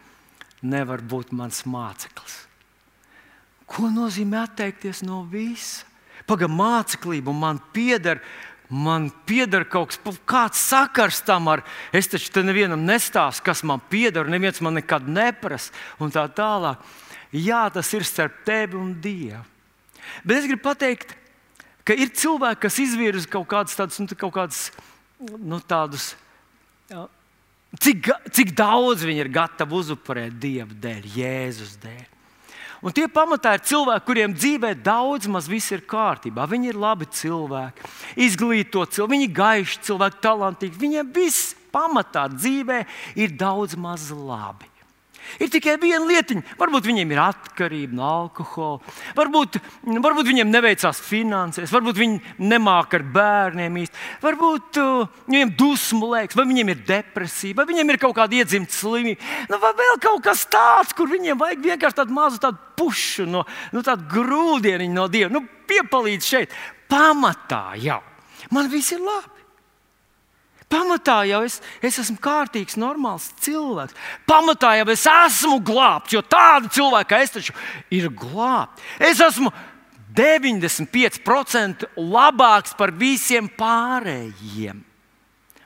nevar būt mans māceklis. Ko nozīmē atteikties no visa? Pagaidām, māceklība man pieder man pieder kaut kas, kāds sakars tam ar, es taču te nevienam nestāstu, kas man pieder, neviens man nekad neprasa, un tā tālāk. Jā, tas ir starp tevi un Dievu. Bet es gribu pateikt, ka ir cilvēki, kas izvirza kaut kādus tādus, nu, kaut kādus, nu, tādus cik, cik daudz viņi ir gatavi uzupurēt Dieva dēļ, Jēzus dēļ. Un tie pamatā ir cilvēki, kuriem dzīvē daudz maz viss ir kārtībā. Viņi ir labi cilvēki, izglītoti cilvēki, viņi ir gaiši cilvēki, talantīgi. Viņiem viss pamatā dzīvē ir daudz maz labi. Ir tikai viena lietiņa. Varbūt viņiem ir atkarība no alkohola, varbūt, varbūt viņiem neveicās finansēs, varbūt viņi nemāca ar bērniem īsti, varbūt uh, viņiem dusmu liekas, vai viņiem ir depresija, vai viņiem ir kaut kāda iedzimta slimība, nu, vai vēl kaut kas tāds, kur viņiem vajag vienkārši tādu mazu tādu pušu, no, nu, tādu grūdienu no Dieva. Nu, piepalīdz šeit, pamatā jau. Man viss ir labi. Pamatā jau es, es esmu kārtīgs, normāls cilvēks. Pamatā jau es esmu glābts, jo tādi cilvēki kā es taču ir glābti. Es esmu 95% labāks par visiem pārējiem.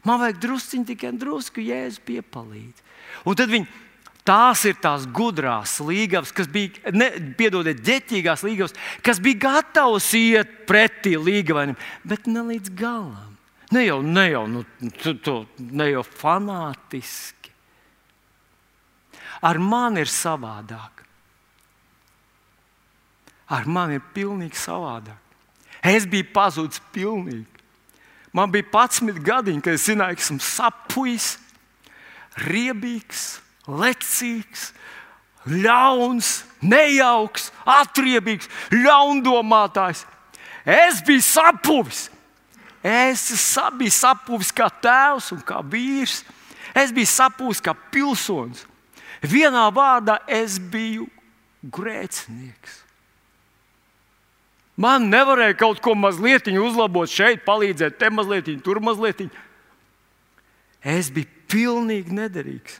Man vajag drusciņi tikai drusku, jēzu piepalīdz. Un tad viņi, tās ir tās gudrās līgavas, kas bija, ne, piedodiet, ģeķīgās līgavas, kas bija gatavas iet pretī līgavainam, bet ne līdz galam. Ne jau, ne jau, nu, tu, tu, ne jau fanātiski. Ar mani ir savādāk. Ar mani ir pilnīgi savādāk. Es biju pazudis pilnīgi. Man bija 11 gadiņi, kad es zināju, ka esmu sapnis, riebīgs, lecīgs, ļauns, nejauks, atriebīgs, ļaundomātājs. Es biju sapnis. Es biju sapūvis kā tēvs un kā vīrs. Es biju sapūvis kā pilsonis. Vienā vārdā es biju grēcinieks. Man nevarēja kaut ko mazliet uzlabot šeit, palīdzēt, te mazliet, tur mazliet. Es biju pilnīgi nederīgs.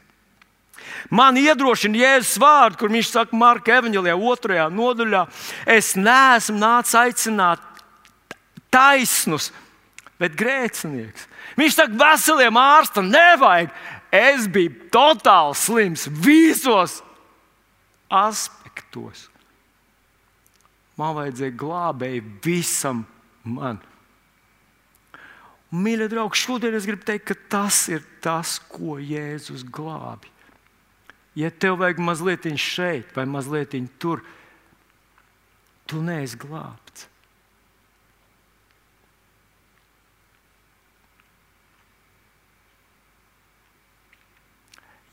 Man iedrošina Jēzus vārdu, kur viņš saka, Marka Evanģelijā, otrajā nodaļā, es neesmu nācis aicināt taisnus, bet grēcinieks. Viņš saka, veseliem ārstam nevajag. Es biju totāli slims visos aspektos. Man vajadzēja glābēji visam man. Mīļie draugi, šodien es gribu teikt, ka tas ir tas, ko Jēzus glābi. Ja tev vajag mazliet šeit vai mazliet tur, tu neesi glābts.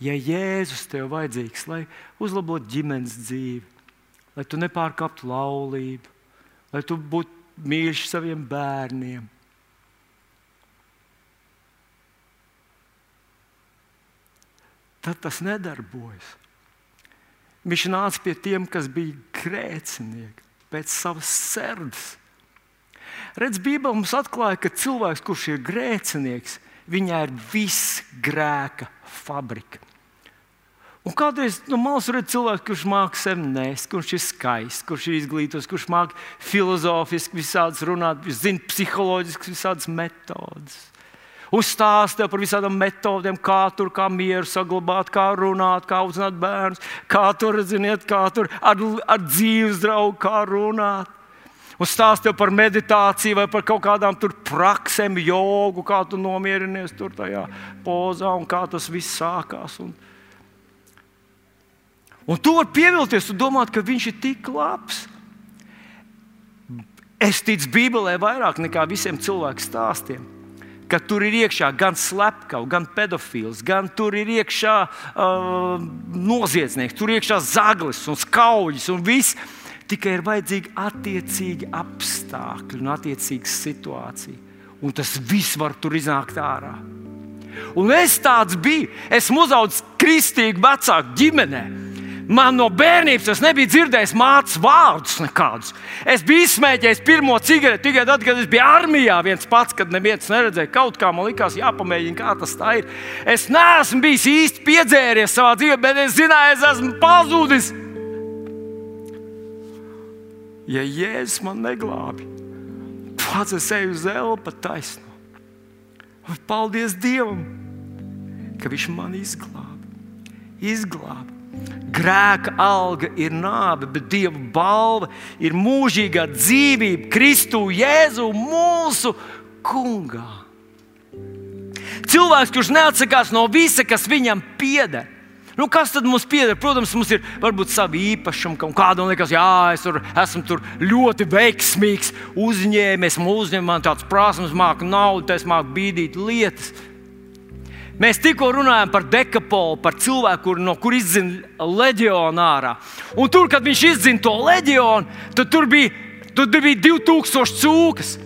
Ja Jēzus tev vajadzīgs, lai uzlabotu ģimenes dzīvi, lai tu nepārkāptu laulību, lai tu būtu mīļš saviem bērniem, tad tas nedarbojas. Viņš nāca pie tiem, kas bija grēcinieki, pēc savas sirds. Redz, Bībelē mums atklāja, ka cilvēks, kurš ir grēcinieks, viņā ir viss grēka fabrika. Un kādreiz no nu, malas redz cilvēku, kurš māca nest, kurš ir skaists, kurš ir izglītots, kurš māca filozofiski visādas runāt, zina psiholoģiski visādas metodas uzstāsta par visādām metodēm, kā tur kā mieru saglabāt, kā runāt, kā audzināt bērnus, kā tur, ziniet, kā tur ar, ar dzīves draugu, kā runāt. Un stāsta par meditāciju vai par kaut kādām praksēm, jogu, kā tu nomierinies tur tajā pozā un kā tas viss sākās. Un, un tu vari pievilties un domāt, ka viņš ir tik labs. Es ticu Bībelē vairāk nekā visiem cilvēku stāstiem ka tur ir iekšā gan slepkavs, gan pedofils, gan tur ir iekšā uh, noziedznieks, tur ir iekšā zaglis un skauģis un viss. Tikai ir vajadzīgi attiecīgi apstākļi un attiecīga situācija. Un tas viss var tur iznākt ārā. Un es tāds biju. Esmu uzaugusi kristīgu vecāku ģimenē. Man no bērnības es nebiju dzirdējis mācības vārdus nekādus. Es biju izsmēķējis pirmo cigareti tikai tad, kad es biju armijā viens pats, kad neviens neredzēja. Kaut kā man likās, jāpamēģina, kā tas tā ir. Es neesmu bijis īsti piedzēries savā dzīvē, bet es zināju, es esmu pazudis. Ja Jēzus man neglābi, pats es eju uz elpa taisno. Paldies Dievam, ka Viņš man izglāba. Izglāba. Grēka alga ir nāve, bet Dieva balva ir mūžīgā dzīvība Kristu Jēzu mūsu kungā. Cilvēks, kurš neatsakās no visa, kas viņam pieder. Nu, kas tad mums pieder? Protams, mums ir varbūt savi īpašumi, kaut kādam liekas, jā, es tur, esmu tur ļoti veiksmīgs uzņēmējs, man uzņēmējs tāds prasmes, māku naudu, es māku bīdīt lietas. Mēs tikko runājām par dekapolu, par cilvēku, kur, no kur izzina leģionu ārā. Un tur, kad viņš izzina to leģionu, tad tur bija, tur bija 2000 cūkas.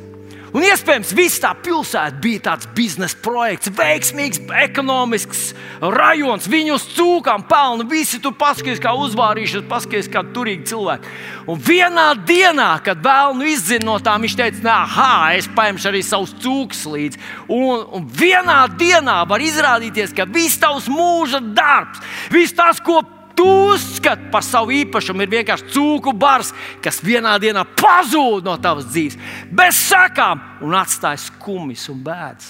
Un iespējams, viss tā pilsēta bija tāds biznesa projekts, veiksmīgs, ekonomisks rajons. Viņi uz cūkām pelna, visi tur paskatās, kā uzvārījušies, paskatās, kā turīgi cilvēki. Un vienā dienā, kad vēlnu izzina no tām, viņš teica, ah, es paņemšu arī savus cūkus līdzi. Un, un vienā dienā var izrādīties, ka viss tavs mūža darbs, viss tas, ko tu uzskati par savu īpašumu, ir vienkārši cūku bars, kas vienā dienā pazūd no tavas dzīves, bez sakām un atstāj skumjas un bēdas.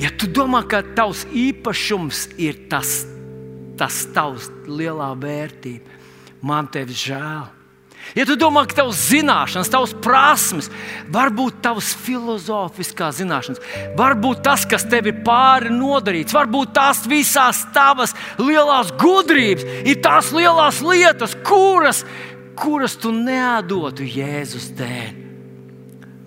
Ja tu domā, ka tavs īpašums ir tas, tas tavs lielā vērtība, man tevi žēl. Ja tu domā, ka tavs zināšanas, tavs prasmes, varbūt tavs filozofiskās zināšanas, varbūt tas, kas tev ir pāri nodarīts, varbūt tās visās tavas lielās gudrības, ir tās lielās lietas, kuras, kuras tu nedotu Jēzus dēļ.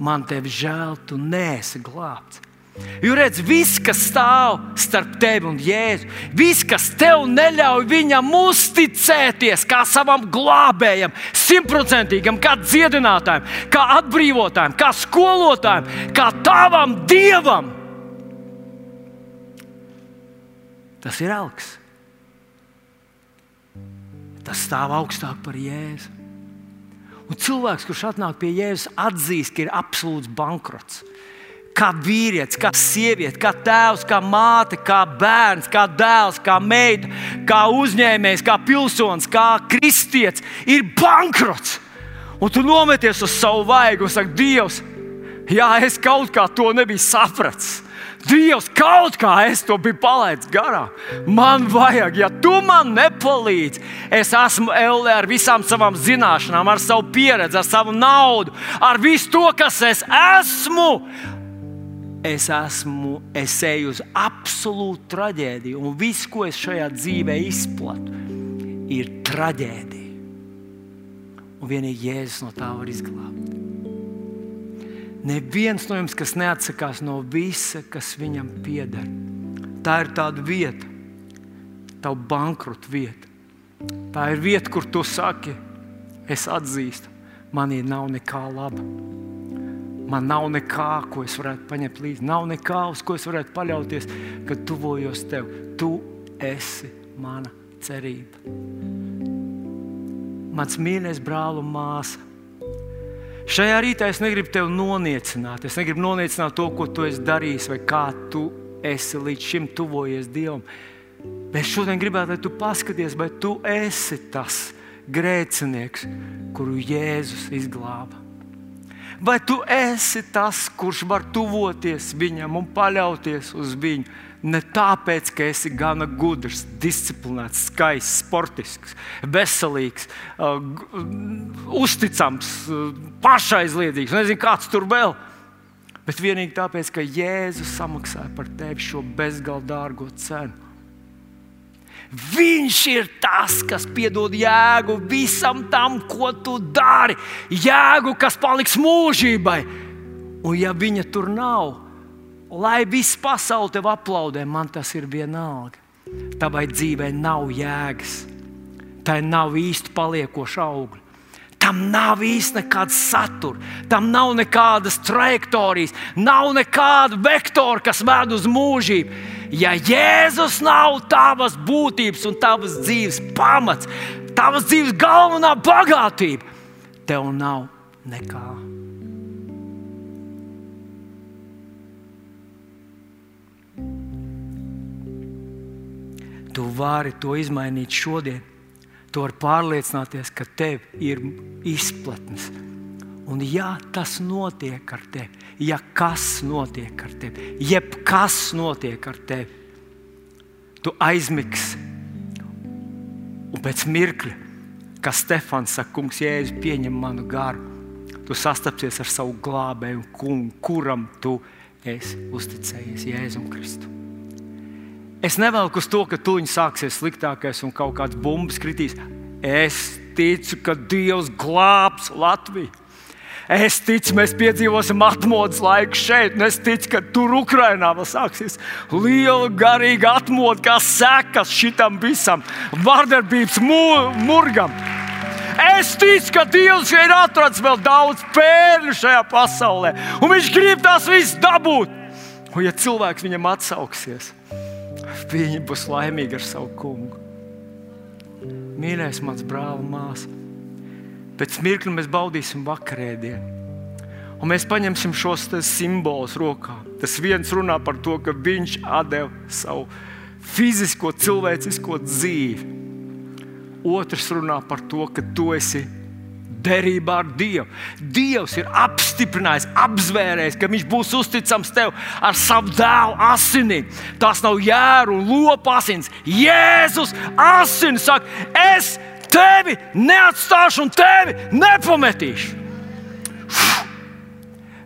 Man tevi žēl, tu nēsi glābts. Jo redz, viss, kas stāv starp tevi un Jēzu, viss, kas tev neļauj viņam uzticēties kā savam glābējam, simtprocentīgam, kā dziedinātājam, kā atbrīvotājam, kā skolotājam, kā tavam dievam. Tas ir augs. Tas stāv augstāk par Jēzu. Un cilvēks, kurš atnāk pie Jēzus, atzīst, ka ir absolūts bankrots kā vīrietis, kā sieviete, kā tēvs, kā māte, kā bērns, kā dēls, kā meita, kā uzņēmējs, kā pilsonis, kā kristietis, ir bankrots. Un tu nometies uz savu vaigu un saki, Dievs, jā, es kaut kā to nebiju sapratis. Dievs, kaut kā es to biju palaidis garām. Man vajag, ja tu man nepalīdzi, es esmu Elē ar visām savām zināšanām, ar savu pieredzi, ar savu naudu, ar visu to, kas es esmu es esmu, es eju uz absolūtu traģēdiju, un viss, ko es šajā dzīvē izplatu, ir traģēdija. Un vienīgi Jēzus no tā var izglābt. Neviens no jums, kas neatsakās no visa, kas viņam pieder, tā ir tāda vieta, tava bankrota vieta. Tā ir vieta, kur tu saki, es atzīstu, manī nav nekā laba. Man nav nekā, ko es varētu paņemt līdzi. Nav nekā, uz ko es varētu paļauties, kad tuvojos tev. Tu esi mana cerība. Mans mīļais brāl un māsa. Šajā rītā es negribu tevi noniecināt. Es negribu noniecināt to, ko tu esi darījis, vai kā tu esi līdz šim tuvojies Dievam. Bet šodien gribētu, lai tu paskaties, vai tu esi tas grēcinieks, kuru Jēzus izglāba. Vai tu esi tas, kurš var tuvoties viņam un paļauties uz viņu? Ne tāpēc, ka esi gana gudrs, disciplinēts, skaists, sportisks, veselīgs, uh, uzticams, uh, pašaizliedzīgs, nezinu, kāds tur vēl. Bet vienīgi tāpēc, ka Jēzus samaksāja par tevi šo bezgalīgi dārgo cenu. Viņš ir tas, kas piedod jēgu visam tam, ko tu dari. Jēgu, kas paliks mūžībai. Un ja viņa tur nav, lai viss pasaule tev aplaudē, man tas ir vienalga. Tavai dzīvei nav jēgas, tai nav īsti paliekoša augļa. Tam nav īsti nekāda satura, tam nav nekādas trajektorijas, nav nekāda vektora, kas ved uz mūžību. Ja Jēzus nav tavas būtības un tavas dzīves pamats, tavas dzīves galvenā bagātība, tev nav nekā. Tu vari to izmainīt šodien tu vari pārliecināties, ka tev ir izplatnes. Un, ja tas notiek ar tevi, ja kas notiek ar tevi, jebkas notiek ar tevi, tu aizmigsi. Un pēc mirkļa, kad Stefans saka, kungs, jēzus, pieņem manu garu, tu sastapsies ar savu glābēju, kungu, kuram tu esi uzticējies Jēzum Kristum. Es nevelku uz to, ka tuņi sāksies sliktākais un kaut kāds bumbas kritīs. Es ticu, ka Dievs glābs Latviju. Es ticu, mēs piedzīvosim atmodas laiku šeit, un es ticu, ka tur Ukrajinā vēl sāksies liela garīga atmoda, kā sekas šitam visam vardarbības murgam. Es ticu, ka Dievs ir atradzis vēl daudz pērļu šajā pasaulē, un Viņš grib tās visas dabūt. Un, ja cilvēks viņam atsauksies, viņi būs laimīgi ar savu kungu. Mīļais, mans brāl, māsa, pēc mirkļa mēs baudīsim vakarēdienu. Un mēs paņemsim šos simbolus rokā. Tas viens runā par to, ka viņš deva savu fizisko, cilvēcisko dzīvi. Otrs runā par to, ka tu esi derībā ar Dievu. Dievs ir apstiprinājis, apzvērējis, ka Viņš būs uzticams tev ar savu dēlu asinīm. Tas nav jēru un lopu asins. Jēzus asins saka, es tevi neatstāšu un tevi nepametīšu.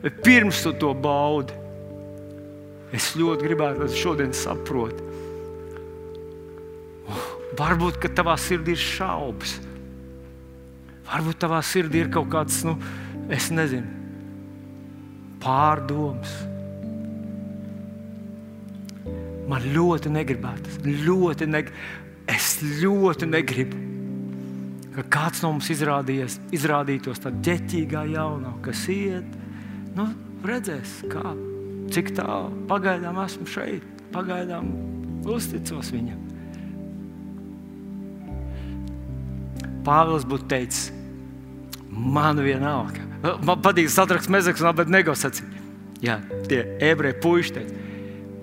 Bet pirms tu to baudi, es ļoti gribētu, lai tu šodien saproti. Varbūt, ka tavā sirdī ir šaubas. Varbūt tavā sirdī ir kaut kāds, nu, es nezinu, pārdoms. Man ļoti negribētu, ļoti neg es ļoti negribu, ka kāds no mums izrādītos tādā ģeķīgā jaunā, kas iet, nu, redzēs, kā, cik tālu pagaidām esmu šeit, pagaidām uzticos viņam. Pāvils būtu teicis, Man vienalga. Man patīk satraks mezeks un abednego sacīt. Jā, tie ebreji puiši teica,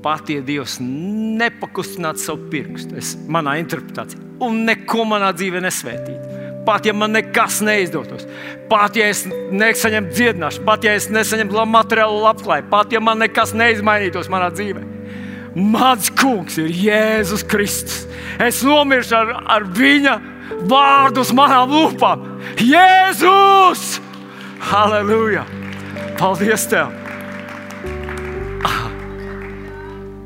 pat ja Dievs nepakustināt savu pirkstu, es, manā interpretācijā, un neko manā dzīvē nesvētīt. Pat ja man nekas neizdotos, pat ja es nesaņemtu dziedināšanu, pat ja es nesaņemtu materiālu labklājību, pat ja man nekas neizmainītos manā dzīvē. Mans kungs ir Jēzus Kristus. Es nomiršu ar, ar viņa vārdu uz manām lūpām. Jēzus! Halleluja! Paldies Tev!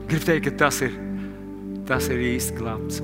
Gribu teikt, ka tas ir, tas ir īsts glābs.